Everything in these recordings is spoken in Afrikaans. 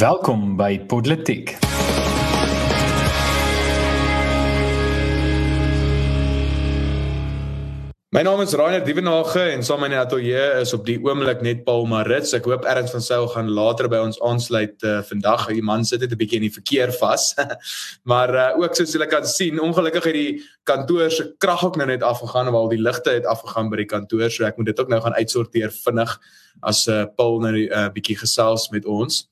Welkom by Politiek. My naam is Rainer Dievenage en saam met my ateljee is op die oomblik net Paul Marits. Ek hoop Erns van Sail gaan later by ons aansluit uh, vandag. Die man sit net 'n bietjie in die verkeer vas. maar uh, ook soos julle kan sien, ongelukkig het die kantoor se krag ook nou net afgegaan terwyl die ligte het afgegaan by die kantoor, so ek moet dit ook nou gaan uitsorteer vinnig as uh, Paul nou 'n uh, bietjie gesels met ons.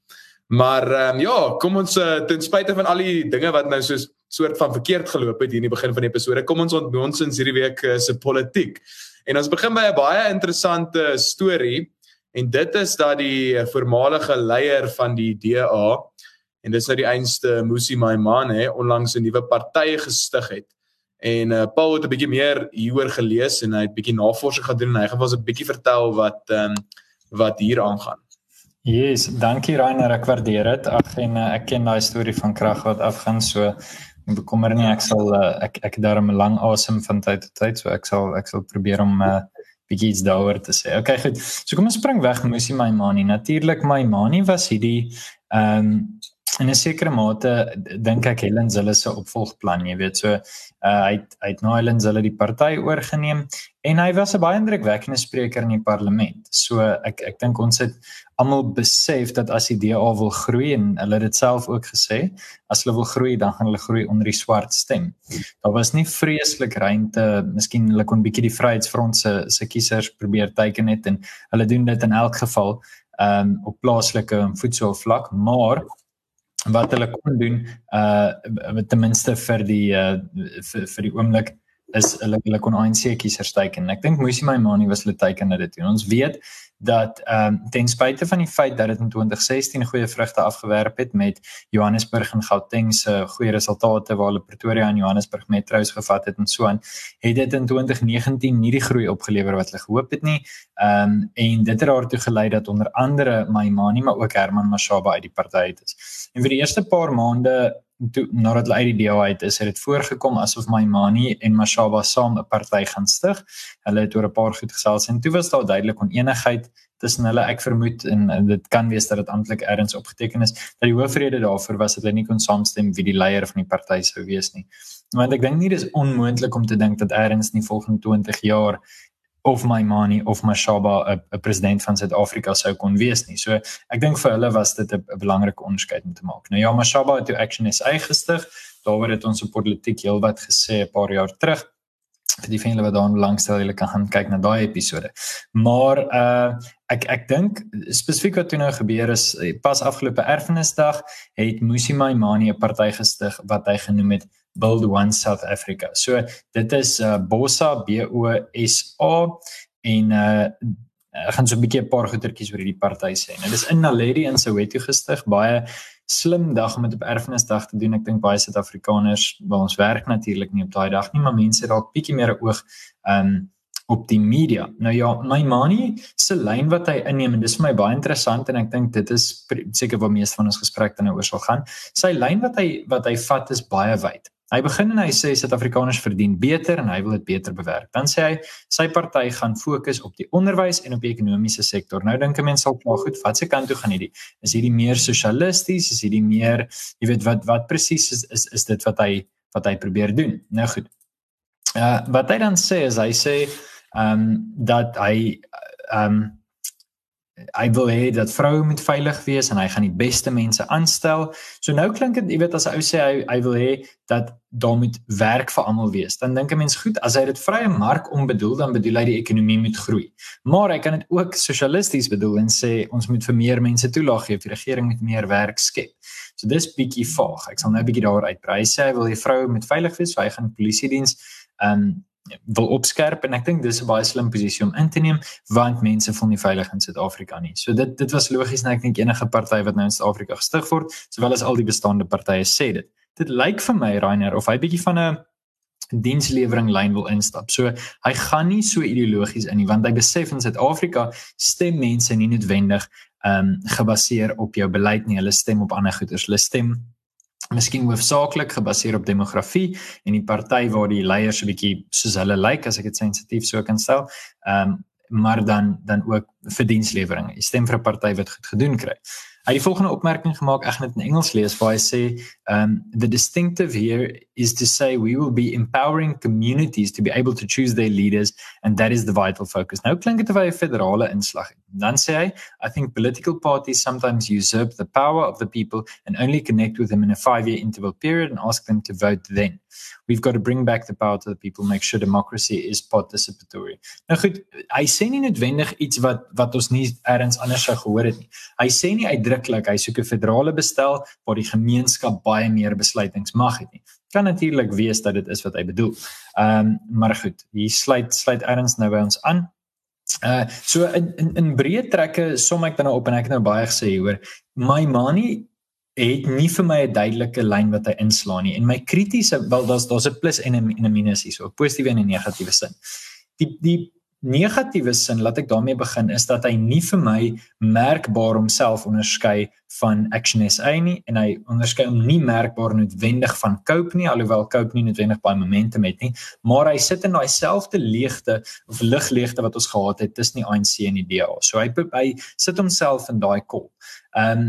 Maar um, ja, kom ons uh, ten spyte van al die dinge wat nou soos soort van verkeerd geloop het hier in die begin van die episode. Kom ons ontmoet ons hierdie week uh, se politiek. En ons begin by 'n baie interessante storie en dit is dat die eh, voormalige leier van die DA en dis nou die einste Musi Maimane onlangs 'n nuwe party gestig het. En uh, Paul het 'n bietjie meer hieroor gelees en hy het bietjie navorsing gedoen en hy gaan ons 'n bietjie vertel wat ehm um, wat hier aangaan. Yes, dankie Rainer, ek waardeer dit. Ag en uh, ek ken daai storie van krag wat afgaan so bekommer nie ek sal uh, ek ek daarom lang asem van tyd tot tyd so ek sal ek sal probeer om 'n uh, bietjie iets daaroor te sê. Okay, goed. So kom ons spring weg Musi my manie. Natuurlik my manie was hierdie ehm um, in 'n sekere mate dink ek Helen Zille se opvolgplan, jy weet, so uh, hy het, hy het nou Helen Zille die party oorgeneem en hy was 'n baie indrukwekkende spreker in die parlement. So ek ek dink ons het almal besef dat as die DA wil groei en hulle het dit self ook gesê, as hulle wil groei, dan gaan hulle groei onder die swart stem. Daar was nie vreeslik ruimte, miskien hulle kon bietjie die Vryheidsfront se se kiesers probeer teiken het en hulle doen dit in elk geval um, op plaaslike voedselvlak, maar wat hulle kon doen uh ten minste vir die uh vir, vir die oomblik is hulle hulle kon ANC kiesers teiken. Ek dink Musi Maimane was hulle teiken dat dit doen. Ons weet dat ehm um, ten spyte van die feit dat dit in 2016 goeie vrugte afgewerp het met Johannesburg en Gauteng se goeie resultate waar hulle Pretoria en Johannesburg metro's gevat het en so aan, het dit in 2019 nie die groei opgelewer wat hulle gehoop het nie. Ehm um, en dit het daartoe gelei dat onder andere Maimane maar ook Herman Mashaba uit die party het is. En vir die eerste paar maande toe nadat hulle uit die DA uit is, het dit voorgekom asof Maimani en Mashaba saam 'n party gaan stig. Hulle het oor 'n paar goed gesels en toe was daar duidelik onenigheid tussen hulle. Ek vermoed en, en dit kan wees dat dit amptelik ergens opgeteken is dat die hoofrede daarvoor was dat hulle nie kon saamstem wie die leier van die party sou wees nie. Want ek dink nie dis onmoontlik om te dink dat ergens in die volgende 20 jaar of my manie of my shaba 'n president van Suid-Afrika sou kon wees nie. So ek dink vir hulle was dit 'n belangrike onderskeid om te maak. Nou ja, my shaba het toe Action SA gestig. Daaroor het ons op politiek heelwat gesê 'n paar jaar terug. Vir die vriende wat daar langstel, julle kan gaan kyk na daai episode. Maar uh ek ek dink spesifiek wat toe nou gebeur is pas afgelope erfenisdag het Musi Maimani 'n party gestig wat hy genoem het Build One South Africa. So dit is uh, Bossa B O S A en uh ek gaan so 'n bietjie 'n paar goetertjies oor hierdie party sê. Nou dis in Naledi in Soweto gestig, baie slim dag om dit op Erfenisdag te doen. Ek dink baie Suid-Afrikaners, waar ons werk natuurlik nie op daai dag nie, maar mense dalk bietjie meer 'n oog um op die media. Nou ja, my manie se lyn wat hy inneem en dis vir my baie interessant en ek dink dit is seker waar meeste van ons gesprek dan nou oor sal gaan. Sy lyn wat hy wat hy vat is baie wyd. Hy begin en hy sê Suid-Afrikaners verdien beter en hy wil dit beter bewerk. Dan sê hy sy party gaan fokus op die onderwys en op die ekonomiese sektor. Nou dink 'n mens sal klaar goed, wat se kant toe gaan hierdie? Is hierdie meer sosialisties? Is hierdie meer, jy weet wat wat presies is is is dit wat hy wat hy probeer doen? Nou goed. Uh wat hy dan sê is hy sê ehm um, dat hy ehm um, hy wil hê dat vroue moet veilig wees en hy gaan die beste mense aanstel. So nou klink dit, jy weet as 'n ou sê hy hy wil hê dat daar moet werk vir almal wees. Dan dink 'n mens goed, as hy dit vrye mark onbedoel dan bedoel hy die ekonomie moet groei. Maar hy kan dit ook sosialisties bedoel en sê ons moet vir meer mense toelaag gee, die regering moet meer werk skep. So dis bietjie vaag. Ek sal nou 'n bietjie daaroor uitbrei. Hy sê hy wil hê vroue moet veilig wees, so hy gaan polisie diens ehm um, wil opskerp en ek dink dis 'n baie slim posisie om in te neem want mense voel nie veilig in Suid-Afrika nie. So dit dit was logies en ek dink enige party wat nou in Suid-Afrika gestig word, sowel as al die bestaande partye sê dit. Dit lyk vir my Rainer of hy bietjie van 'n dienslewering lyn wil instap. So hy gaan nie so ideologies in nie want hy besef in Suid-Afrika stem mense nie noodwendig ehm um, gebaseer op jou beleid nie. Hulle stem op ander goeders. Hulle stem miskien hoofsaaklik gebaseer op demografie en die party waar die leiers 'n bietjie soos hulle lyk as ek dit sensitief so kan stel. Ehm um, maar dan dan ook verdienslewering. Jy stem vir 'n party wat goed gedoen kry. Hy het die volgende opmerking gemaak, ek gaan dit in Engels lees, waar hy sê, um the distinctive here is to say we will be empowering communities to be able to choose their leaders and that is the vital focus. Nou klink dit of hy 'n federale inslag het. Sê hy, I think political parties sometimes usurp the power of the people and only connect with them in a 5-year interval period and ask them to vote then. We've got to bring back the power to the people, make sure democracy is participatory. Nou goed, hy sê nie noodwendig iets wat wat ons nie eers anders sou gehoor het nie. Hy sê nie uitdruklik hy soek 'n federale bestel waar die gemeenskap baie meer besluitings mag het nie. Kan natuurlik wees dat dit is wat hy bedoel. Ehm um, maar goed, hier sluit sluit eers nou by ons aan. Uh so in in, in breë trekke som ek dan nou op en ek het nou baie gesê hoor my money het nie vir my 'n duidelike lyn wat hy inslaan nie en my kritiese wel daar's daar's 'n plus en 'n en 'n minus hier so 'n positiewe en 'n negatiewe sin. Die die negatiewe sin laat ek daarmee begin is dat hy nie vir my merkbaar homself onderskei van Action SA nie en hy onderskei hom nie merkbaar noodwendig van Cope nie alhoewel Cope nie noodwendig baie momentum het nie maar hy sit in daai selfde leegte of ligleegte wat ons gehad het tussen die ANC en die DA. So hy hy sit homself in daai kol. Ehm um,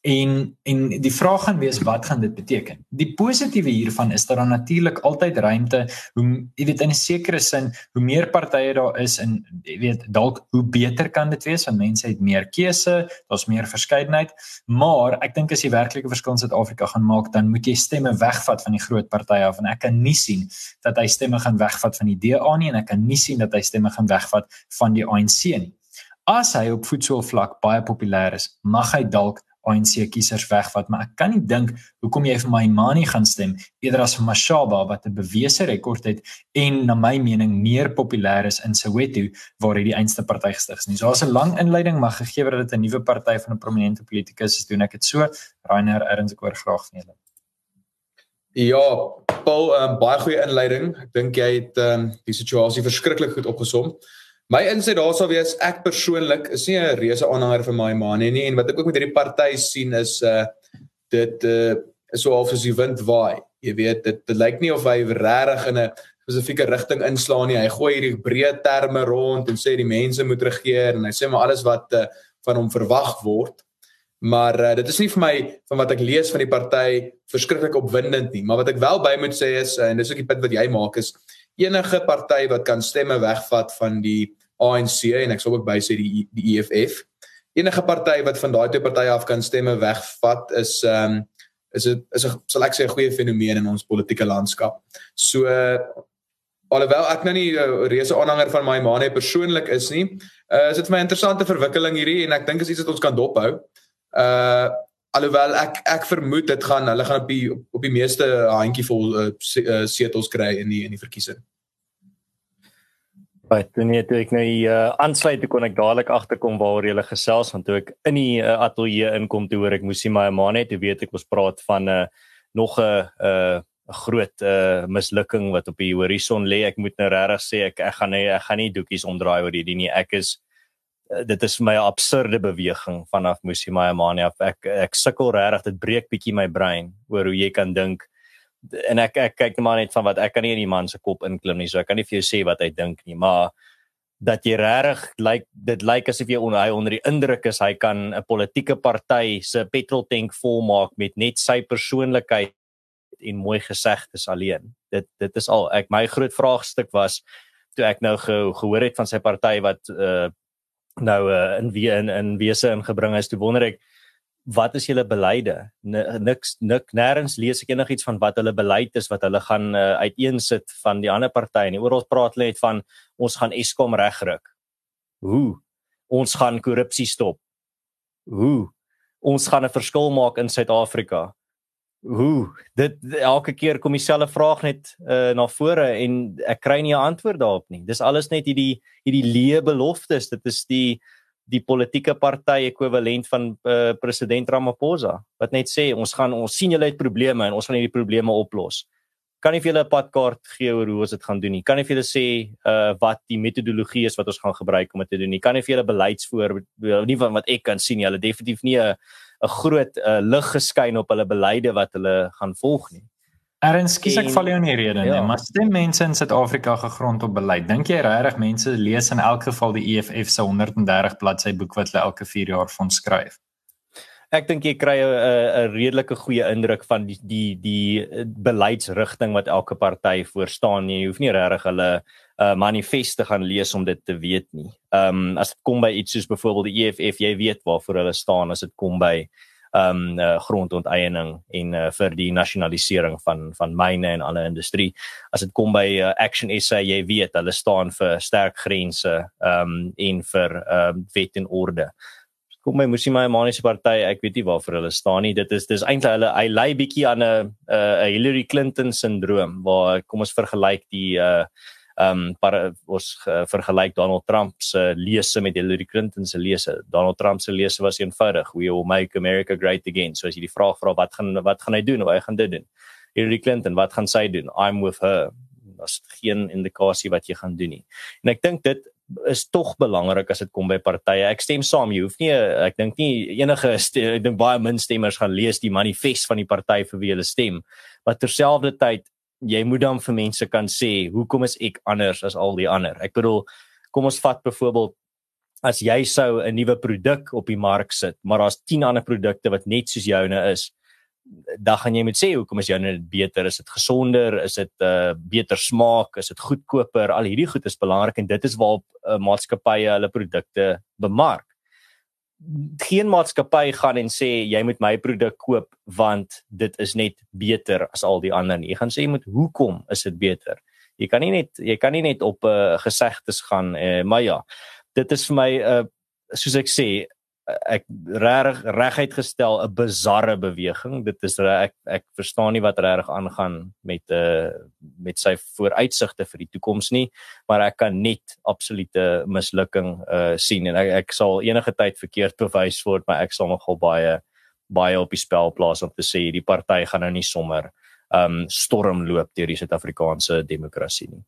En en die vraag gaan wees wat gaan dit beteken? Die positiewe hiervan is dat daar natuurlik altyd ruimte, hoe jy weet in 'n sekere sin, hoe meer partye daar is en jy weet dalk hoe beter kan dit wees want mense het meer keuse, daar's meer verskeidenheid. Maar ek dink as jy werklike verskil in Suid-Afrika gaan maak, dan moet jy stemme wegvat van die groot partye af en ek kan nie sien dat hy stemme gaan wegvat van die DA nie en ek kan nie sien dat hy stemme gaan wegvat van die ANC nie. As hy op voetsoolvlak baie populêr is, mag hy dalk ANC kiesers wegvat, maar ek kan nie dink hoekom jy vir my Mani gaan stem eerder as vir Mashaba wat 'n bewese rekord het en na my mening meer populêr is in Soweto waar hy die einste party gestig is. So daar's 'n lang inleiding, maar gegee dat dit 'n nuwe party van 'n prominente politikus is, doen ek dit so. Rainer Erns ek hoor graag van julle. Ja, Paul, um, baie goeie inleiding. Ek dink jy het um, die situasie verskriklik goed opgesom. My insig daar sou wees ek persoonlik is nie 'n reuse aanhanger van my man nie en wat ek ook met hierdie party sien is uh dit uh so half as die wind waai. Jy weet dit dit lyk nie of hy regtig in 'n spesifieke rigting inslaan nie. Hy gooi hierdie breë terme rond en sê die mense moet regeer en hy sê maar alles wat uh, van hom verwag word. Maar uh, dit is nie vir my van wat ek lees van die party verskriklik opwindend nie, maar wat ek wel by moet sê is uh, en dis ook die punt wat jy maak is enige party wat kan stemme wegvat van die ANC en ek sal ook by sê die die EFF. Enige party wat van daai twee partye af kan stemme wegvat is ehm um, is dit is 'n sal ek sê 'n goeie fenomeen in ons politieke landskap. So alhoewel ek nou nie 'n uh, reuse aanhanger van my maane persoonlik is nie, uh, is dit vir my interessante verwikkeling hierdie en ek dink is iets wat ons kan dophou. Uh alhoewel ek ek vermoed dit gaan hulle gaan op die op die meeste handjievol uh, setels kry in die in die verkiesing. Baie toe net toe ek nou uh, aansluit kon ek dadelik agterkom waaroor jy gesels want toe ek in die uh, ateljee inkom toe hoor ek moes nie my ma net weet ek was praat van 'n uh, nog 'n 'n uh, groot uh, mislukking wat op die horison lê. Ek moet nou regtig sê ek ek gaan nie ek gaan nie doekies omdraai oor hierdie nie. Ek is dit is vir my 'n absurde beweging vanaf Musi Mayamani af. Ek ek sukkel regtig dit breek bietjie my brein oor hoe jy kan dink en ek ek kyk net maar net van wat ek kan nie in die man se kop inklim nie so ek kan nie vir jou sê wat hy dink nie maar dat jy regtig lyk like, dit lyk like asof jy onder hy onder die indruk is hy kan 'n politieke party se petrol tank volmaak met net sy persoonlikheid en mooi gesegdes alleen. Dit dit is al ek my groot vraagstuk was toe ek nou ge, gehoor het van sy party wat uh, nou uh, in wie in in wese ingebring is toe wonder ek wat is julle beleide? Niks nik nêrens lees ek enigiets van wat hulle beleid is wat hulle gaan uh, uiteensit van die ander partye nie. Oral praat hulle net van ons gaan Eskom regruk. Hoe? Ons gaan korrupsie stop. Hoe? Ons gaan 'n verskil maak in Suid-Afrika. Hoe? Dit elke keer kom dieselfde vraag net uh, na vore en ek kry nie 'n antwoord daarop nie. Dis alles net hierdie hierdie leë beloftes. Dit is die die politieke party ekwivalent van uh, president Ramaphosa wat net sê ons gaan ons sien julle het probleme en ons gaan hierdie probleme oplos. Kan nie vir julle 'n padkaart gee oor hoe ons dit gaan doen nie. Kan nie vir julle sê uh wat die metodologie is wat ons gaan gebruik om dit te doen nie. Kan nie vir julle beleidsvoor nie van wat ek kan sien nie. Hulle definitief nie 'n 'n groot uh, lig geskyn op hulle beleide wat hulle gaan volg nie. Erns, kies ek val jou in die rede, ja. nee, maar stem mense in Suid-Afrika gegrond op beleid. Dink jy regtig mense lees in elk geval die EFF se 130 bladsy boek wat hulle elke 4 jaar van skryf? ek dink jy kry 'n 'n redelike goeie indruk van die die die beleidsrigting wat elke party voorstaan. Jy hoef nie regtig hulle uh, manifest te gaan lees om dit te weet nie. Ehm um, as dit kom by iets soos byvoorbeeld die EFF, jy weet waarvoor hulle staan as dit kom by um, uh, grondonteeneming en uh, vir die nasionalisering van van myne en ander industrie. As dit kom by uh, Action SA, jy weet hulle staan vir sterk grense um, en vir um, wet en orde. Kom my moesie my Maniese party, ek weet nie waarvoor hulle staan nie. Dit is dis eintlik hulle hy lei bietjie aan 'n 'n Hillary Clinton sindroom waar kom ons vergelyk die uh ehm um, para ons uh, vergelyk Donald Trump se lese met Hillary Clinton se lese. Donald Trump se lese was eenvoudig, we will make America great again. So as jy die vraag vra wat gaan wat gaan hy doen? Hoe gaan dit doen? Hillary Clinton, wat gaan sy doen? I'm with her. Daar's geen indikasie wat jy gaan doen nie. En ek dink dit is tog belangrik as dit kom by partye. Ek stem saam, jy hoef nie ek dink nie enige ek dink baie min stemmers gaan lees die manifest van die party vir wie hulle stem. Maar terselfdertyd jy moet dan vir mense kan sê hoekom is ek anders as al die ander. Ek bedoel kom ons vat byvoorbeeld as jy sou 'n nuwe produk op die mark sit, maar daar's 10 ander produkte wat net soos joune is, dan gaan jy moet sê hoekom is joune beter? Is dit gesonder? Is dit 'n uh, beter smaak? Is dit goedkoper? Al hierdie goed is belangrik en dit is waarop uh, maatskappye hulle produkte bemark geen maatskappy gaan en sê jy moet my produk koop want dit is net beter as al die ander nie. Jy gaan sê jy moet hoekom is dit beter? Jy kan nie net jy kan nie net op 'n uh, gesegdes gaan uh, maar ja. Dit is vir my 'n uh, soos ek sê ek reg reguit gestel 'n bizarre beweging. Dit is ek ek verstaan nie wat regtig aangaan met 'n uh, eh, met sy vooruitsigte vir die toekoms nie, maar ek kan net absolute mislukking uh sien en ek ek sal enige tyd verkeerd bewys word, maar ek sal nogal baie baie op die spel plaas om te sê die party gaan nou nie sommer um storm loop deur die Suid-Afrikaanse demokrasie nie.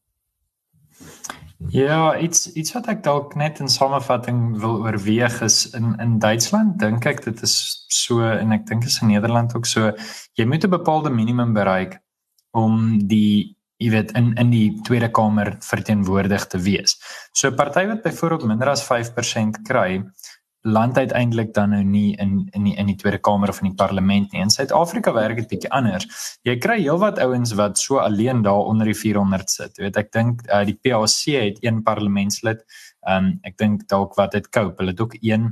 Ja, iets iets wat ek dalk net in samevatting wil oorweeg is in in Duitsland dink ek dit is so en ek dink is in Nederland ook so jy moet 'n bepaalde minimum bereik om die jy weet in in die Tweede Kamer verteenwoordig te wees. So 'n party wat byvoorbeeld minder as 5% kry, land uiteindelik dan nou nie in in die in die Tweede Kamer of in die parlement nie. In Suid-Afrika werk dit bietjie anders. Jy kry heelwat ouens wat so alleen daar onder die 400 sit. Jy weet, ek dink uh, die PAC het een parlementslid. Ehm um, ek dink dalk wat dit Cope, hulle het ook een.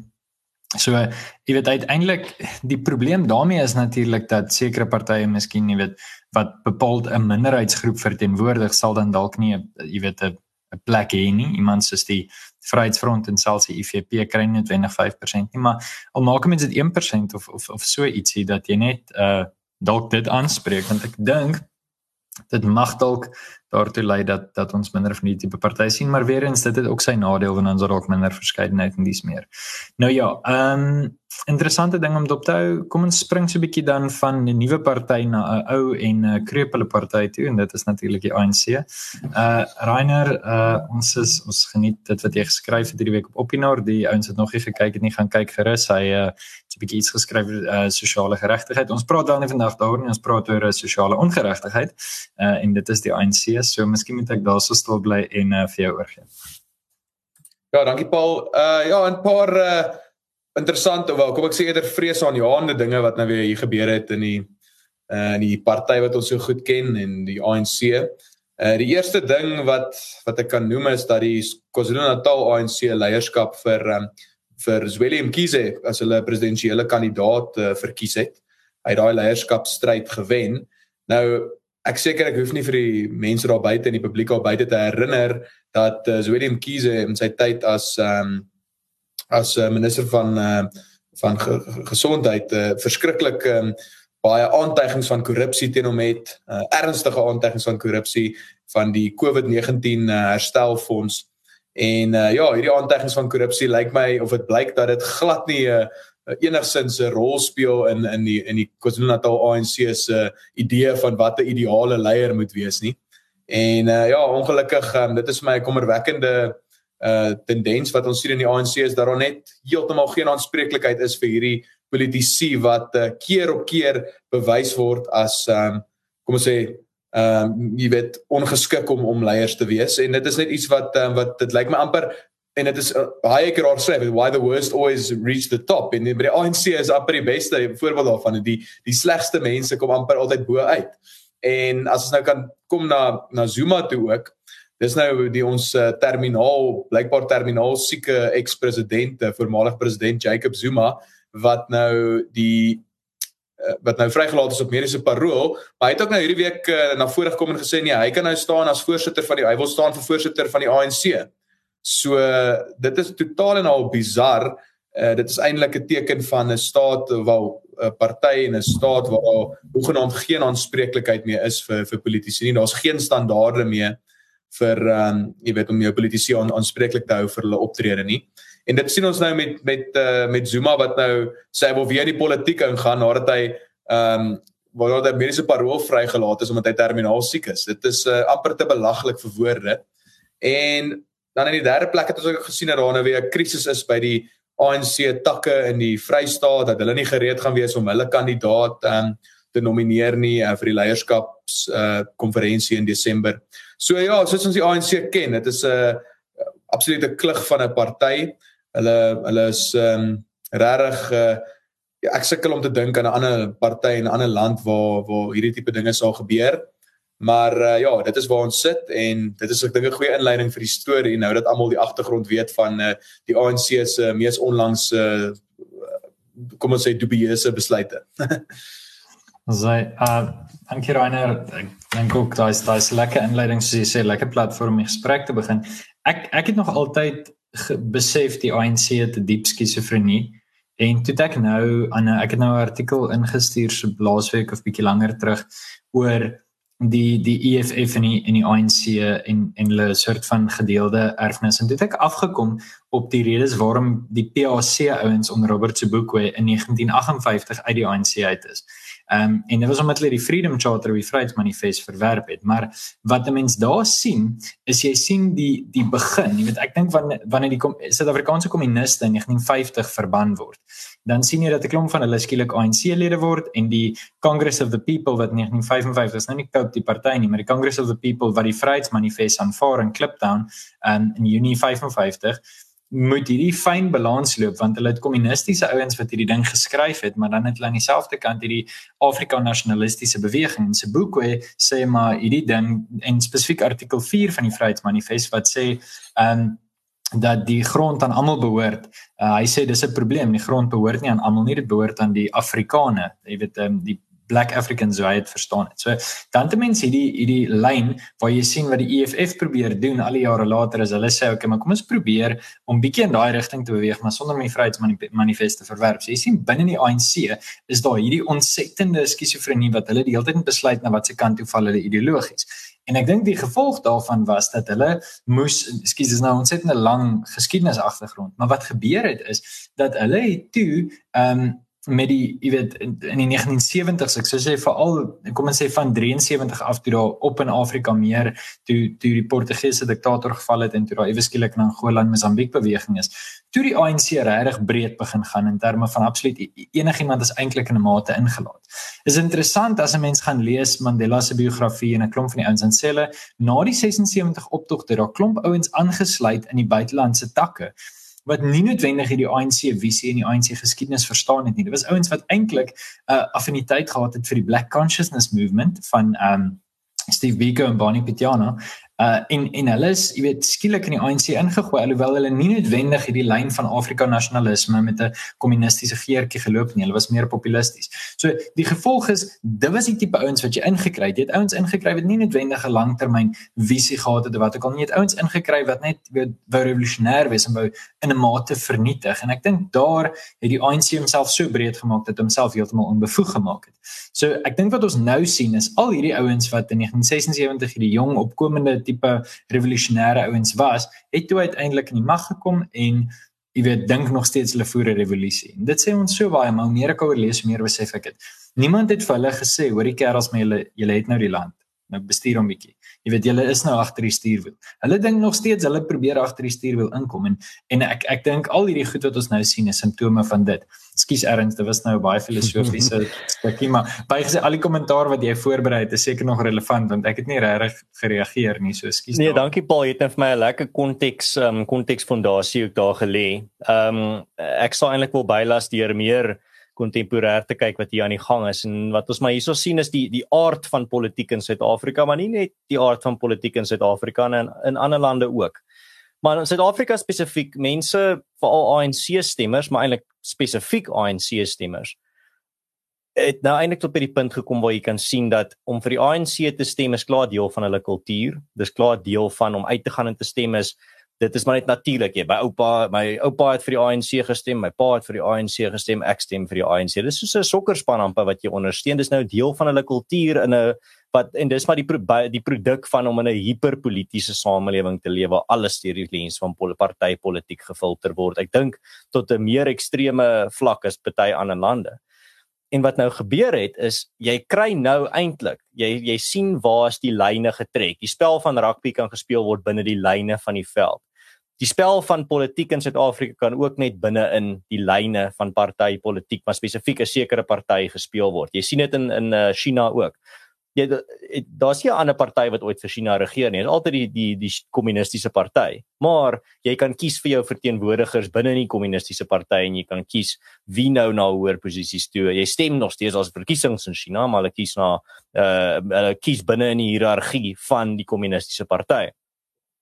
So jy weet uiteindelik die probleem daarmee is natuurlik dat sekere partye miskien jy weet wat bepaald 'n minderheidsgroep verteenwoordig sal dan dalk nie jy weet 'n 'n plek hê nie. Iemand soos die Vryheidsfront en selfs die IFP kry net wenig 5% nie, maar al maak mense dit 1% of of of so ietsie dat jy net uh dalk dit aanspreek want ek dink dit mag dalk daartoe lei dat dat ons minder van die tipe partye sien, maar weer eens dit het ook sy nadeel want ons het ook minder verskeidenheid en dis meer. Nou ja, ehm um, interessante ding om dop te hou. Kom ons spring so 'n bietjie dan van 'n nuwe party na 'n ou en 'n krepele party toe en dit is natuurlik die ANC. Uh Rainer, uh ons is ons geniet dit wat jy geskryf het hierdie week op Opinaar. Die ouens het nog nie gekyk het nie, gaan kyk gerus. Hy uh so 'n bietjie iets geskryf oor uh sosiale geregtigheid. Ons praat dan nie vandag daaroor nie, ons praat oor sosiale ongeregtigheid. Uh en dit is die ANC wees. So miskien moet ek daarso stil bly en uh, vir jou oorgee. Ja, dankie Paul. Uh ja, 'n paar uh interessante wel, kom ek sê eerder vreesaanjaende dinge wat nou weer hier gebeur het in die uh in die party wat ons so goed ken en die ANC. Uh die eerste ding wat wat ek kan noem is dat die KwaZulu-Natal ANC leierskap vir um vir Zweli Mkhize as hulle presidentsiële kandidaat uh, verkies het. Hy het daai leierskapstryd gewen. Nou ek seker ek hoef nie vir die mense daar buite in die publiek al buite te herinner dat uh, Zwedi Mkhize in sy tyd as ehm um, as uh, minister van uh, van ge gesondheid. Uh, verskriklik um, baie aantuigings van korrupsie teen hom het, uh, ernstige aantuigings van korrupsie van die COVID-19 uh, herstelfonds. En uh, ja, hierdie aantuigings van korrupsie lyk my of dit blyk dat dit glad nie 'n uh, enigsins 'n rol speel in in die in die KwaZulu-Natal ANC se idee van wat 'n ideale leier moet wees nie. En uh, ja, ongelukkig um, dit is my kommerwekkende uh tendens wat ons sien in die ANC is dat daar net heeltemal geen aanspreeklikheid is vir hierdie politici wat uh, keer op keer bewys word as um kom ons sê um jy weet ongeskik om om leiers te wees en dit is net iets wat um, wat dit lyk my amper en dit is uh, baie keer daar sê why the worst always reach the top en by die ANC is amper die beste voorbeeld daarvan die die slegste mense kom amper altyd bo uit. En as ons nou kan kom na na Zuma toe ook Dis nou die ons uh, terminaal blykbaar terminaal sieke ekspresidente voormalig president Jacob Zuma wat nou die uh, wat nou vrygelaat is op mediese parol maar hy het ook nou hierdie week uh, na vore gekom en gesê nee hy kan nou staan as voorsitter van die hy wil staan vir voorsitter van die ANC. So dit is totaal en al bizar. Uh, dit is eintlik 'n teken van 'n staat waar 'n party en 'n staat waar hoegenaamd geen aanspreeklikheid meer is vir vir politici nie. Daar's geen standaarde meer vir ehm um, jy weet om jou politici aan, aanspreeklik te hou vir hulle optrede nie. En dit sien ons nou met met uh, met Zuma wat nou sê hy wil weer in die politiek ingaan nadat hy ehm um, waar hy mediese parol vrygelaat is omdat hy terminaal siek is. Dit is uh, amper te belaglik vir woorde. En Dan in die derde plek het ons ook gesien dat daar nou weer 'n krisis is by die ANC takke in die Vrystaat dat hulle nie gereed gaan wees om hulle kandidaat um, te nomineer nie uh, vir die leierskaps uh, konferensie in Desember. So ja, soos ons die ANC ken, dit is 'n uh, absolute klug van 'n party. Hulle hulle is um, regtig uh, ek sukkel om te dink aan 'n ander party in 'n ander land waar waar hierdie tipe dinge sal gebeur. Maar uh, ja, dit is waar ons sit en dit is ek dink 'n goeie inleiding vir die storie nou dat almal die agtergrond weet van uh, die ANC se uh, mees onlangs uh, kom ons sê dubieuse besluite. Sy uh dankie Rainer. Ek dink ook daai daai lekker inleiding soos jy sê, lekker platform om 'n gesprek te begin. Ek ek het nog altyd besef die ANC het 'n diep skizofrenie en toe ek nou aan 'n ek het nou 'n artikel ingestuur so laasweek of bietjie langer terug oor die die EFF en die in die ANC en en hulle soort van gedeelde erfenis en dit het ek afgekom op die redes waarom die PAC ouens onder Robert Sobukwe in 1958 uit die ANC uit is. Ehm um, en dit was omdat hulle die Freedom Charter, die Vryheidsmanifest verwerp het. Maar wat 'n mens daar sien, is jy sien die die begin, jy weet ek dink wanneer wanneer die Suid-Afrikaanse kommuniste in 1950 verban word dan sien jy dat 'n klomp van hulle skielik ANC-lede word en die Congress of the People wat 1955 is nou nie koop die party nie, maar die Congress of the People wat die Vryheidsmanifest aanvaar in Kliptown um, in Junie 55 moet hierdie fyn balans loop want hulle het kommunistiese ouens wat hierdie ding geskryf het maar dan het hulle aan dieselfde kant hierdie Afrika nasionalistiese beweging en Sebukwe sê maar hierdie ding en spesifiek artikel 4 van die Vryheidsmanifest wat sê um, dat die grond aan almal behoort. Uh, hy sê dis 'n probleem, die grond behoort nie aan almal nie, dit behoort aan die Afrikane. Jy weet, um, die black africans so hy het verstaan het. So dan te mense hierdie hierdie lyn waar jy sien wat die EFF probeer doen al die jare later is hulle sê okay, maar kom ons probeer om bietjie in daai rigting te beweeg, maar sonder om die vryheidsmanifeste verwerp. So jy sien binne die ANC is daar hierdie ontsettende skizofrenie wat hulle die hele tyd besluit na watter kant toe val hulle ideologies. En ek dink die gevolg daarvan was dat hulle moes ekskuus is nou ontsettend 'n lang geskiedenis agtergrond, maar wat gebeur het is dat hulle toe ehm um, met die jy weet in, in die 1970s ek sou sê veral kom ons sê van 73 af toe daar op in Afrika meer toe toe die Portugese diktator geval het en toe daar ewe skielik na Angola en Mosambiek beweging is toe die ANC regtig breed begin gaan in terme van absoluut e, e, enigiemand is eintlik in 'n mate ingelaat. Is interessant as 'n mens gaan lees Mandela se biografie en 'n klomp van die ouens en sê hulle na die 76 optogte daar klomp ouens aangesluit in die buitelandse takke wat nie noodwendig hierdie ANC visie en die ANC geskiedenis verstaan het nie. Dit was ouens wat eintlik 'n uh, affiniteit gehad het vir die Black Consciousness Movement van um Steve Biko en Bonnie Pityana uh en en hulle is jy weet skielik in die ANC ingegooi alhoewel hulle nie noodwendig hierdie lyn van Afrika nasionalisme met 'n kommunistiese geertjie geloop nie hulle was meer populisties. So die gevolg is dit was die tipe ouens wat jy ingekry het. Jy het ouens ingekry wat nie noodwendig 'n langtermyn visie gehad het of wat ook al nie. Jy het ouens ingekry wat net weet wou revolusionêr wees en wou in 'n mate vernietig en ek dink daar het die ANC homself so breed gemaak dat homself heeltemal onbevoeg gemaak het. So ek dink wat ons nou sien is al hierdie ouens wat in 1976 hierdie jong opkomende tipe revolusionêre ouens was, het toe uiteindelik in die mag gekom en jy weet dink nog steeds hulle voer 'n revolusie. En dit sê ons so baie, maar hoe meer ek oor lees, hoe meer besef ek dit. Niemand het vir hulle gesê, hoorie kerels, maar julle julle het nou die land. Nou bestuur hom bietjie. Jy weet julle is nou agter die stuurwiel. Hulle dink nog steeds hulle probeer agter die stuurwiel inkom en en ek ek dink al hierdie goed wat ons nou sien is simptome van dit. Ekskuus Erns, dit was nou baie filosofiese stukkie, maar baie gesê al die kommentaar wat jy voorberei het is seker nog relevant want ek het nie regtig gereageer nie, so ekskuus. Nee, daar. dankie Paul, jy het net vir my 'n lekker konteks um konteksfondasie ook daar gelê. Um ek sou eintlik wil bylas deur meer kontemporêr te kyk wat hier aan die gang is en wat ons maar hierso sien is die die aard van politiek in Suid-Afrika, maar nie net die aard van politiek in Suid-Afrika en in, in ander lande ook. Maar in Suid-Afrika spesifiek mense veral ANC stemmers, maar eintlik spesifiek ANC stemmers het nou eintlik tot by die punt gekom waar jy kan sien dat om vir die ANC te stem is klaar deel van hulle kultuur. Dis klaar deel van om uit te gaan en te stem is dit is maar net natuurlik jy. My oupa, my oupa het vir die ANC gestem, my pa het vir die ANC gestem, ek stem vir die ANC. Dis soos 'n sokkerspan amper wat jy ondersteun. Dis nou deel van hulle kultuur in 'n wat en dis maar die die produk van om in 'n hiperpolitiese samelewing te lewe waar alles deur die lens van partytetiek gefilter word. Ek dink tot 'n meer ekstreme vlak as party ander lande. En wat nou gebeur het is jy kry nou eintlik jy jy sien waar is die lyne getrek. Die spel van rugby kan gespeel word binne die lyne van die veld die spel van politiek in Suid-Afrika kan ook net binne in die lyne van partytetiek, maar spesifiek 'n sekere party gespeel word. Jy sien dit in in uh, China ook. Jy daar's nie 'n ander party wat ooit vir China regeer nie. Dit is altyd die die die kommunistiese party. Maar jy kan kies vir jou verteenwoordigers binne in die kommunistiese party en jy kan kies wie nou na hoër posisies toe. Jy stem nog steeds as verkiesings in China, maar hulle kies na uh hulle kies binne in die hiërargie van die kommunistiese party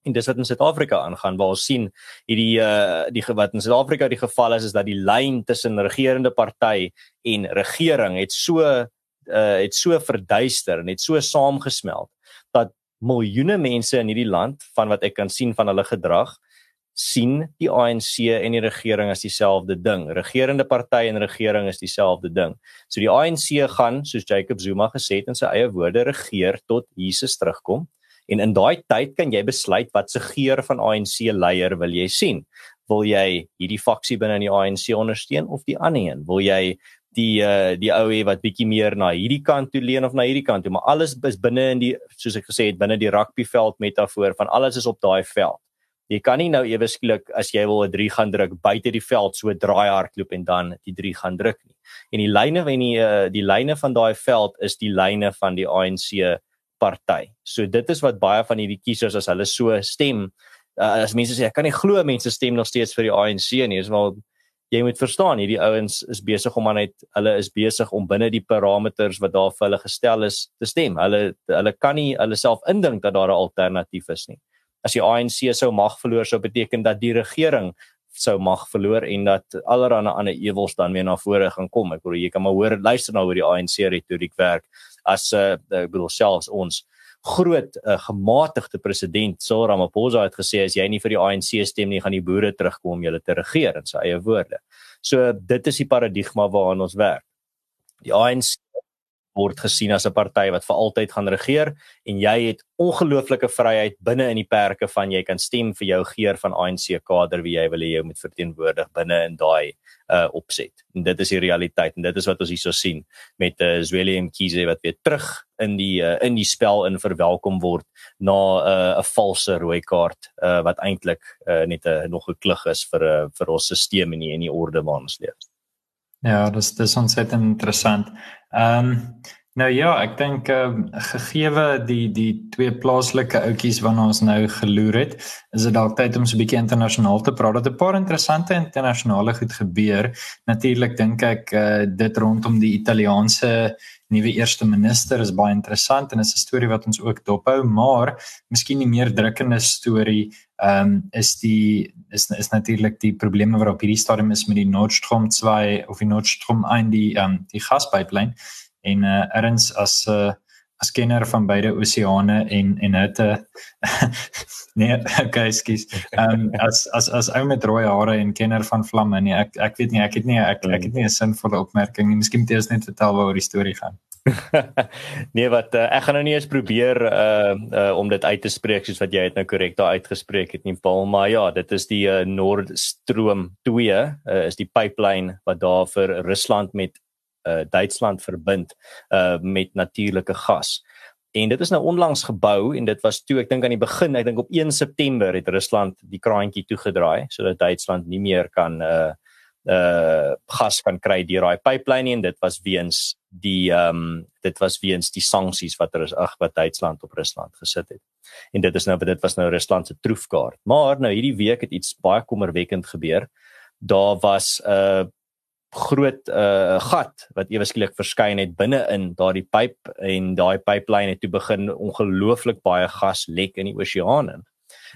en dis wat in Suid-Afrika aangaan waar ons sien hierdie uh die wat in Suid-Afrika die geval is is dat die lyn tussen regerende party en regering het so uh het so verduister en het so saamgesmelt dat miljoene mense in hierdie land van wat ek kan sien van hulle gedrag sien die ANC en die regering as dieselfde ding. Regerende party en regering is dieselfde ding. So die ANC gaan, soos Jacob Zuma gesê het in sy eie woorde, regeer tot Jesus terugkom. En in daai tyd kan jy besluit wat se geur van ANC leier wil jy sien. Wil jy hierdie faksie binne in die ANC ondersteun of die ander een? Wil jy die uh, die ou hê wat bietjie meer na hierdie kant toe leun of na hierdie kant toe, maar alles is binne in die soos ek gesê het binne die rugbyveld metafoor van alles is op daai veld. Jy kan nie nou ewe skielik as jy wil 'n 3 gaan druk buite die veld so draai hardloop en dan die 3 gaan druk nie. En die lyne van die uh, die lyne van daai veld is die lyne van die ANC party. So dit is wat baie van hierdie kiesers as hulle so stem, uh, as mense sê ek kan nie glo mense stem nog steeds vir die ANC nie, is wel jy moet verstaan hierdie ouens is besig om net hulle is besig om binne die parameters wat daar vir hulle gestel is te stem. Hulle hulle kan nie hulle self indink dat daar 'n alternatief is nie. As die ANC sou mag verloor sou beteken dat die regering sou mag verloor en dat allerlei ander ewels dan weer na vore gaan kom. Ek bedoel jy kan maar hoor luister nou hoe die ANC retoriek werk as uh, ek bedoel selfs ons groot uh, gematigde president Cyril Ramaphosa het gesê as jy nie vir die ANC stem nie gaan die boere terugkom om julle te regeer in sy eie woorde. So dit is die paradigma waaraan ons werk. Die ANC word gesien as 'n party wat vir altyd gaan regeer en jy het ongelooflike vryheid binne in die perke van jy kan stem vir jou geur van ANC kader wie jy wil hê jy moet verteenwoordig binne in daai uh opset. En dit is die realiteit en dit is wat ons hierso sien met uh, Zweli Mkhize wat weer terug in die uh, in die spel in verwelkom word na 'n uh, valse rooi kaart uh wat eintlik uh, net 'n uh, nog 'n klug is vir 'n uh, vir ons stelsel en nie in die orde waarin ons leef. Ja, dis dis ontsettend interessant. Ehm um, nou ja, ek dink ehm uh, gegeewe die die twee plaaslike outjies waarna ons nou geloer het, is dit dalk tyd om so 'n bietjie internasionaal te praat. Dit 'n paar interessante internasionale goed gebeur. Natuurlik dink ek uh, dit rondom die Italiaanse nuwe eerste minister is baie interessant en is 'n storie wat ons ook dophou, maar miskien die meer drukkende storie ehm um, is die is is natuurlik die probleme wat op hierdie stadium is met die Nord Stream 2 of die Nord Stream 1 die ehm um, die gaspipeline en uh, erns as 'n uh, as kenner van beide oseane en en hitte nee okay skus um, as as as ou met rooi hare en kenner van vlamme nee ek ek weet nie ek het nie ek ek het nie 'n sinvolle opmerking nie. Miskien moet jy net vertel waaroor die storie gaan nee wat uh, ek gaan nou nie eens probeer uh, uh om dit uit te spreek soos wat jy dit nou korrek daar uitgespreek het nie Paul maar ja dit is die uh, Noordstroom 2 uh, is die pipeline wat daar vir Rusland met uh, Duitsland verbind uh, met natuurlike gas. En dit is nou onlangs gebou en dit was toe ek dink aan die begin, ek dink op 1 September het Rusland die kraantjie toegedraai sodat Duitsland nie meer kan uh uh gas kan kry deur daai pipeline nie en dit was weens die ehm um, dit was weens die sanksies wat er is ag wat Duitsland op Rusland gesit het. En dit is nou dit was nou Rusland se troefkaart. Maar nou hierdie week het iets baie kommerwekkend gebeur. Daar was 'n uh, groot uh gat wat ewe skielik verskyn het binne in daardie pyp en daai pipeline het toe begin ongelooflik baie gas lek in die oseaan in.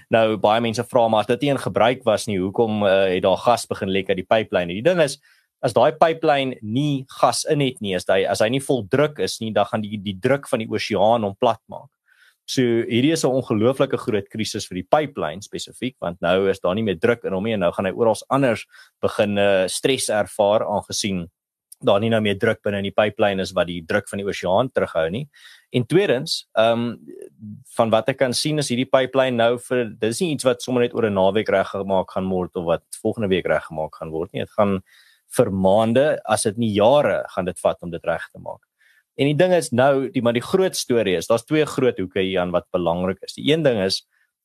Nou baie mense vra maar dit nie in gebruik was nie, hoekom uh, het daar gas begin lek uit die pipeline? Die ding is as daai pipeline nie gas in het nie, as hy as hy nie vol druk is nie, dan gaan die die druk van die oseaan hom plat maak. So hierdie is 'n ongelooflike groot krisis vir die pipeline spesifiek want nou is daar nie meer druk in hom nie en nou gaan hy oral anders begin uh, stres ervaar aangesien daar nie nou meer druk binne in die pipeline is wat die druk van die oseaan terughou nie. En tweedens, ehm um, van wat ek kan sien is hierdie pipeline nou vir dis nie iets wat sommer net oor 'n naweek reggemaak gaan word of wat volgende week reggemaak gaan word nie. Dit gaan vir maande, as dit nie jare gaan dit vat om dit reg te maak. En die ding is nou, die maar die groot storie is, daar's twee groot hoeke hier aan wat belangrik is. Die een ding is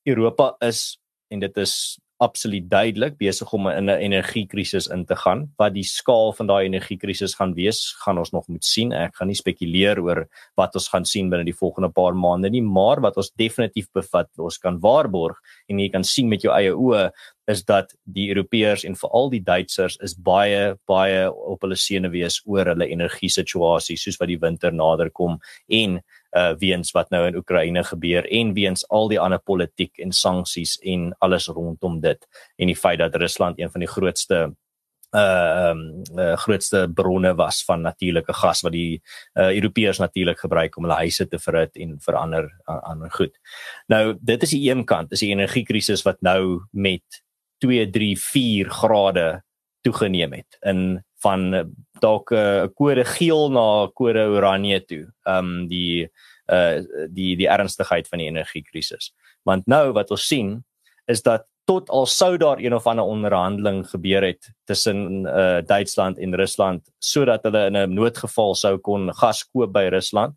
Europa is en dit is absoluut duidelik besig om in 'n energiekrisis in te gaan. Wat die skaal van daai energiekrisis gaan wees, gaan ons nog moet sien. Ek gaan nie spekuleer oor wat ons gaan sien binne die volgende paar maande nie, maar wat ons definitief bevat, ons kan waarborg en jy kan sien met jou eie oë is dat die Europeërs en veral die Duitsers is baie baie op hulle senuwees oor hulle energiesituasie soos wat die winter naderkom en uh weens wat nou in Oekraïne gebeur en weens al die ander politiek en sanksies en alles rondom dit en die feit dat Rusland een van die grootste uh ehm uh, grootste bronne was van natuurlike gas wat die uh Europeërs natuurlik gebruik om hulle huise te verhit en verander ander goed. Nou dit is die een kant, is die energiekrisis wat nou met 2 3 4 grade toegeneem het in van eh, dalk 'n uh, kode geel na kode oranje toe. Um die uh die die ernstigheid van die energiekrisis. Want nou wat ons sien is dat tot al sou daar een of ander onderhandeling gebeur het tussen uh Duitsland en Rusland sodat hulle in 'n noodgeval sou kon gas koop by Rusland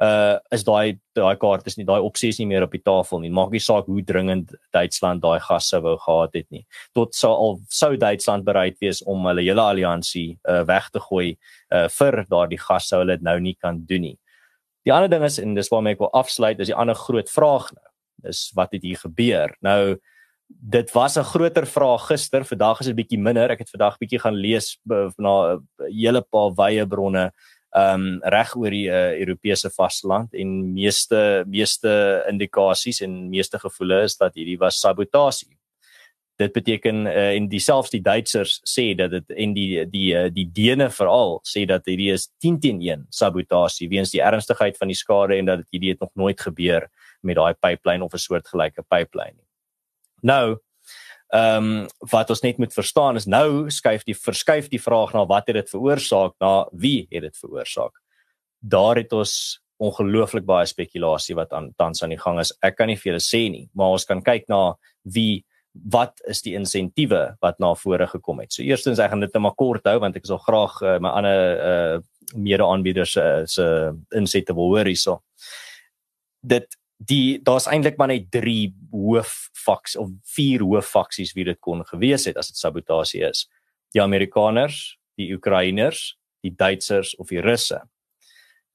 uh is daai daai kaart is nie daai opsie is nie meer op die tafel nie. Maak nie saak hoe dringend Duitsland daai gas sou wou gehad het nie. Tot sou al sou Duitsland bereid wees om hulle hele alliansie uh weg te gooi uh vir daardie gas sou hulle dit nou nie kan doen nie. Die ander ding is en dis waarmee ek wil afsluit is die ander groot vraag nou. Dis wat het hier gebeur? Nou dit was 'n groter vraag gister, vandag is dit bietjie minder. Ek het vandag bietjie gaan lees na 'n hele paar wye bronne um reg oor die uh, Europese vasteland en meeste meeste indikasies en meeste gevoele is dat hierdie was sabotasie. Dit beteken uh, en dieselfs die Duitsers sê dat dit en die die uh, die Dene veral sê dat hierdie is 10 teen 1 sabotasie weens die ernstigheid van die skade en dat hierdie het nog nooit gebeur met daai pipeline of 'n soortgelyke pipeline nie. Nou Ehm um, wat ons net moet verstaan is nou skuif die verskuif die vraag na wat het dit veroorsaak na wie het dit veroorsaak. Daar het ons ongelooflik baie spekulasie wat aan tans aan die gang is. Ek kan nie vir julle sê nie, maar ons kan kyk na wie wat is die insentiewe wat na vore gekom het. So eerstens ek gaan dit net maar kort hou want ek sal graag uh, my ander uh mede-aanbieders se uh, se insette wil hoor hierso. Dit die daar's eintlik maar net 3 hooffaks of 4 hooffaksies wie dit kon gewees het as dit sabotasie is. Die Amerikaners, die Oekraïners, die Duitsers of die Russe.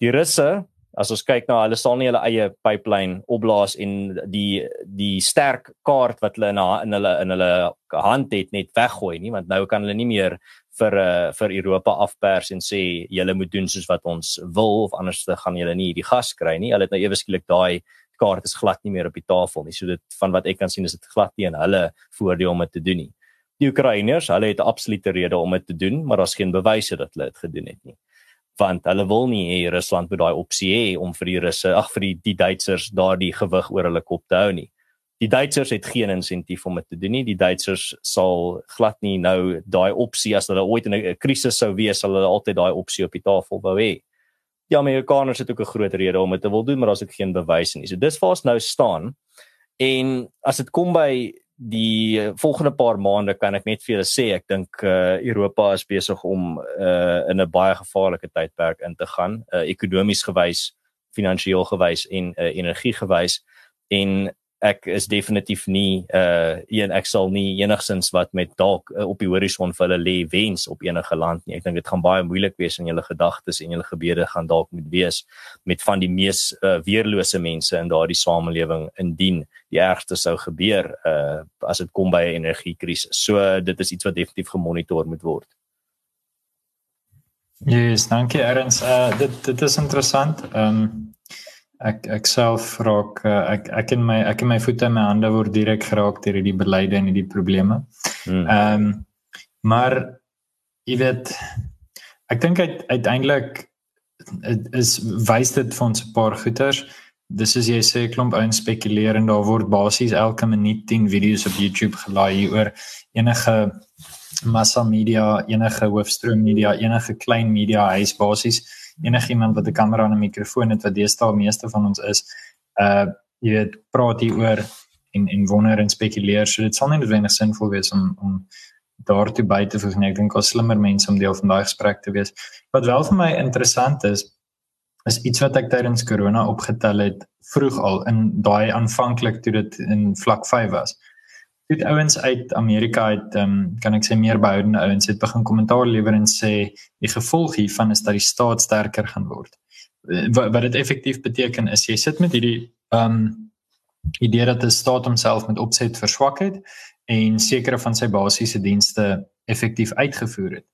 Die Russe, as ons kyk na hulle sal nie hulle eie pipeline opblaas en die die sterk kaart wat hulle in, in hulle in hulle hand het net weggooi nie, want nou kan hulle nie meer vir uh, vir Europa afpers en sê julle moet doen soos wat ons wil of anders dan gaan julle nie die gas kry nie. Hulle het nou ewe skielik daai kaart is glad nie meer op die tafel nie. So dit van wat ek kan sien is dit glad nie in hulle voordeel om dit te doen nie. Die Oekraïners, hulle het 'n absolute rede om dit te doen, maar daar's geen bewyse dat hulle dit gedoen het nie. Want hulle wil nie hê Rusland moet daai opsie hê om vir die Russe, ag vir die, die Duitsers daardie gewig oor hulle kop te hou nie. Die Duitsers het geen insentief om dit te doen nie. Die Duitsers sal glad nie nou daai opsie as hulle ooit in 'n krisis sou wees, sal hulle altyd daai opsie op die tafel wou hê die Amerikaners het ook 'n groot rede om dit te wil doen, maar daar's ook geen bewyse nie. So dis waar ons nou staan. En as dit kom by die volgende paar maande kan ek net vir julle sê ek dink uh, Europa is besig om uh, in 'n baie gevaarlike tydperk in te gaan, uh, ekonomies gewys finansiëel gewys en uh, energie gewys en ek is definitief nie uh een ek sal nie enigsins wat met dalk uh, op die horison vir hulle lê wens op enige land nie. Ek dink dit gaan baie moeilik wees in julle gedagtes en julle gebede gaan dalk moet wees met van die mees uh, weerlose mense in daardie samelewing indien die ergste sou gebeur uh as dit kom by 'n energiekrisis. So uh, dit is iets wat definitief gemonitor moet word. Ja, yes, dankie Erns. Uh dit dit is interessant. Ehm um, ek ek self raak uh, ek ek in my ek in my voete en my hande word direk geraak deur hierdie beleide en hierdie probleme. Hmm. Ehm um, maar jy weet ek dink uit, uiteindelik is wys dit vir ons 'n paar goeters. Dis is jy sê klomp ouens spekuleer en daar word basies elke minuut 10 video's op YouTube gelaai oor enige massa media, enige hoofstroom media, enige klein media huis basies enigiemand wat 'n kamera en 'n mikrofoon het wat deesdae meeste van ons is, uh jy weet, praat hier oor en en wonder en spekuleer. So dit sal nie noodwendig sinvol wees om om daartoe by te voeg nie. Ek dink ons slimmer mense om deel van daai gesprek te wees. Wat wel vir my interessant is, is iets wat ek tydens corona opgetel het vroeg al in daai aanvanklik toe dit in vlak 5 was dit ouens uit Amerika het ehm um, kan ek sê meer behoudende ouens het begin kommentaar lewer en sê die gevolg hiervan is dat die staat sterker gaan word. Eh, wat wat dit effektief beteken is jy sit met hierdie ehm um, idee dat die staat homself met opset verswak het en sekere van sy basiese dienste effektief uitgevoer het.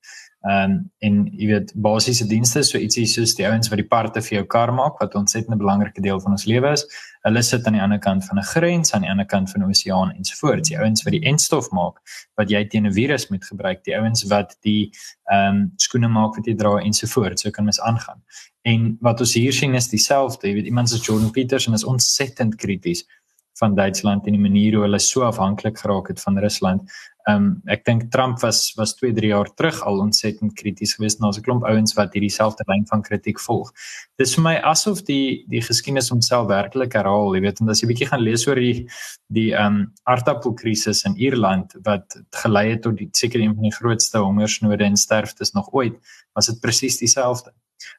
Ehm um, en jy weet basiese dienste so ietsie soos die ouens wat die parte vir jou kar maak wat ontsettend 'n belangrike deel van ons lewe is. Hulle sit aan die ander kant van 'n grens, aan die ander kant van 'n oseaan ensovoorts. Die ouens wat die enstof maak wat jy teen 'n virus moet gebruik, die ouens wat die ehm um, skoene maak wat jy dra ensovoorts. So kan mens aangaan. En wat ons hier sien is dieselfde. Jy weet iemand soos Jordan Peterson is ontsettend krities van Duitsland en die manier hoe hulle so afhanklik geraak het van Rusland. Ehm um, ek dink Trump was was 2, 3 jaar terug al ontsettend krities geweest na so 'n klomp ouens wat hierdie selfde lyn van kritiek volg. Dis vir my asof die die geskiedenis homself werklik herhaal, jy weet, en as jy bietjie gaan lees oor die die ehm um, aardappelkrisis in Ierland wat gelei het tot die seker een van die grootste hongersnode en sterftes nog ooit, was dit presies dieselfde.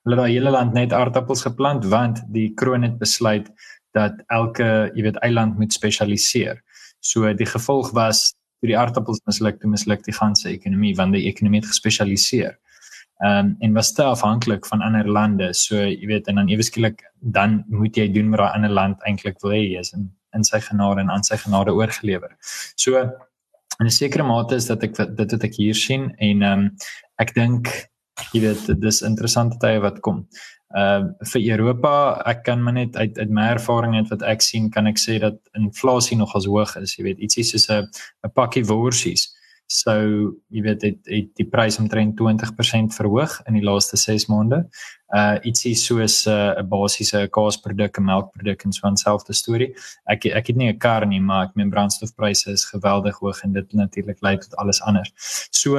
Hulle het daai hele land net aardappels geplant want die kroon het besluit dat elke, jy weet, eiland moet spesialiseer. So die gevolg was toe die aardappels misluk, toe misluk die ganse ekonomie want die ekonomie het gespesialiseer. Ehm um, en was te afhanklik van ander lande. So jy weet en dan eweskielik dan moet jy doen wat daai ander land eintlik wil hê is in in sy genade en aan sy genade oorgelewer. So in 'n sekere mate is dat ek dit wat ek hier sien en ehm um, ek dink jy weet dis interessante tye wat kom uh vir Europa ek kan maar net uit uit my ervaring net wat ek sien kan ek sê dat inflasie nog as hoog is jy weet ietsie soos 'n 'n pakkie worsies. Sou jy weet het, het die prys omtrent 20% verhoog in die laaste 6 maande. Uh ietsie soos 'n uh, basiese kaasproduk en melkproduk en so 'n selfde storie. Ek ek het nie 'n kar nie maar ek meen brandstofpryse is geweldig hoog en dit natuurlik lei tot alles anders. So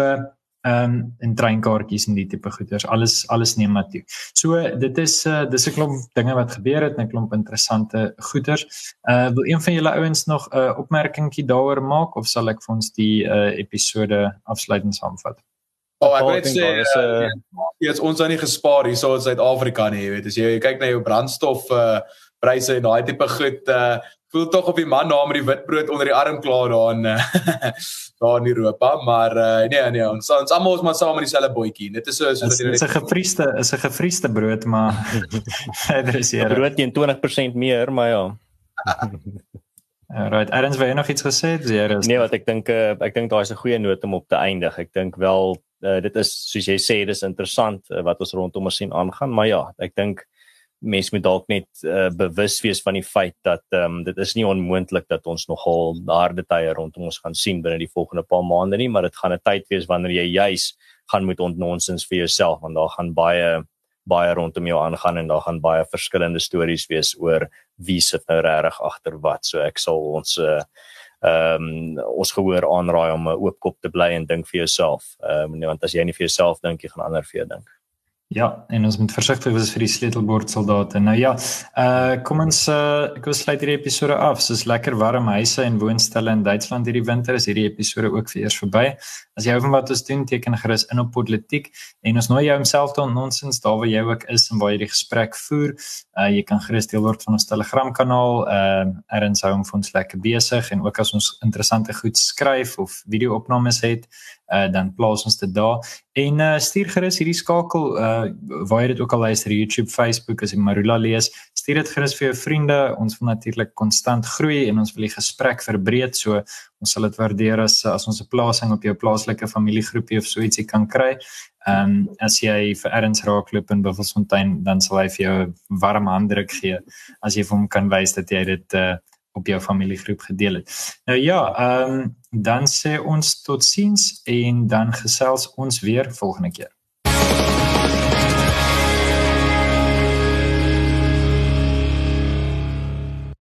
ehm um, en treinkaartjies en die tipe goeders alles alles neem maar toe. So dit is uh dis 'n klomp dinge wat gebeur het en 'n klomp interessante goeders. Uh wil een van julle ouens nog 'n uh, opmerkingkie daaroor maak of sal ek vir ons die uh episode afsluitend saamvat? Oh, ek wil sê is uh jy het ons aan nie gespaar hier so in Suid-Afrika nie, jy weet, as jy kyk na jou brandstof uh pryse en daai tipe goed uh voel tog of die man daar met die witbrood onder die arm klaar daar in daar in Europa, maar uh, nee nee, ons ons almal is maar saam in dieselfde bootjie. Dit is so so dat dit is 'n gefriesde is 'n gefriesde brood, maar verder is hier brood teen 20% meer, maar ja. Right, Adams, wou jy nog iets gesê? Zero. Nee, wat ek dink uh, ek dink daar is 'n goeie noot om op te eindig. Ek dink wel uh, dit is soos jy sê, dis interessant uh, wat ons rondom ons sien aangaan, maar ja, ek dink mense moet dalk net uh, bewus wees van die feit dat ehm um, dit is nie onmoontlik dat ons nogal harde tye rondom ons gaan sien binne die volgende paar maande nie, maar dit gaan 'n tyd wees wanneer jy juis gaan moet ontnonsens vir jouself want daar gaan baie baie rondom jou aangaan en daar gaan baie verskillende stories wees oor wie sit nou regtig agter wat. So ek sal ons uh, ehm um, ons gehoor aanraai om 'n oop kop te bly en dink vir jouself. Ehm um, want as jy nie vir jouself dink, jy gaan ander vir jou dink. Ja, en ons moet versigtig wees vir die sleutelbord soldate. Nou ja, uh kom ons uh ek wil sluit hierdie episode af. Soos lekker warm huise en woonstelle in Duitsland hierdie winter is hierdie episode ook vir eers verby. As jy hou van wat ons doen, teken gerus in op politiek en ons nooi jou homself tot nonsens daar waar jy ook is en waar jy die gesprek voer. Uh jy kan gerus deel word van ons Telegram kanaal. Uh erns hou hom vir ons lekker besig en ook as ons interessante goed skryf of video-opnames het, uh dan plaas ons dit daar en uh, stuur gerus hierdie skakel uh waar jy dit ook al luister YouTube, Facebook as jy Marula lees, stuur dit gerus vir jou vriende. Ons wil natuurlik konstant groei en ons wil die gesprek verbreed, so ons sal dit waardeer as as ons 'n plasing op jou plaaslike familiegroepie of so ietsie kan kry. Ehm um, as jy vir Erns raakloop in Buffelsfontein, dan sal hy vir jou 'n warm handdruk gee as jy vir hom kan wys dat jy dit uh op jou familiegroep gedeel het. Nou ja, ehm um, dan sê ons totsiens en dan gesels ons weer volgende keer.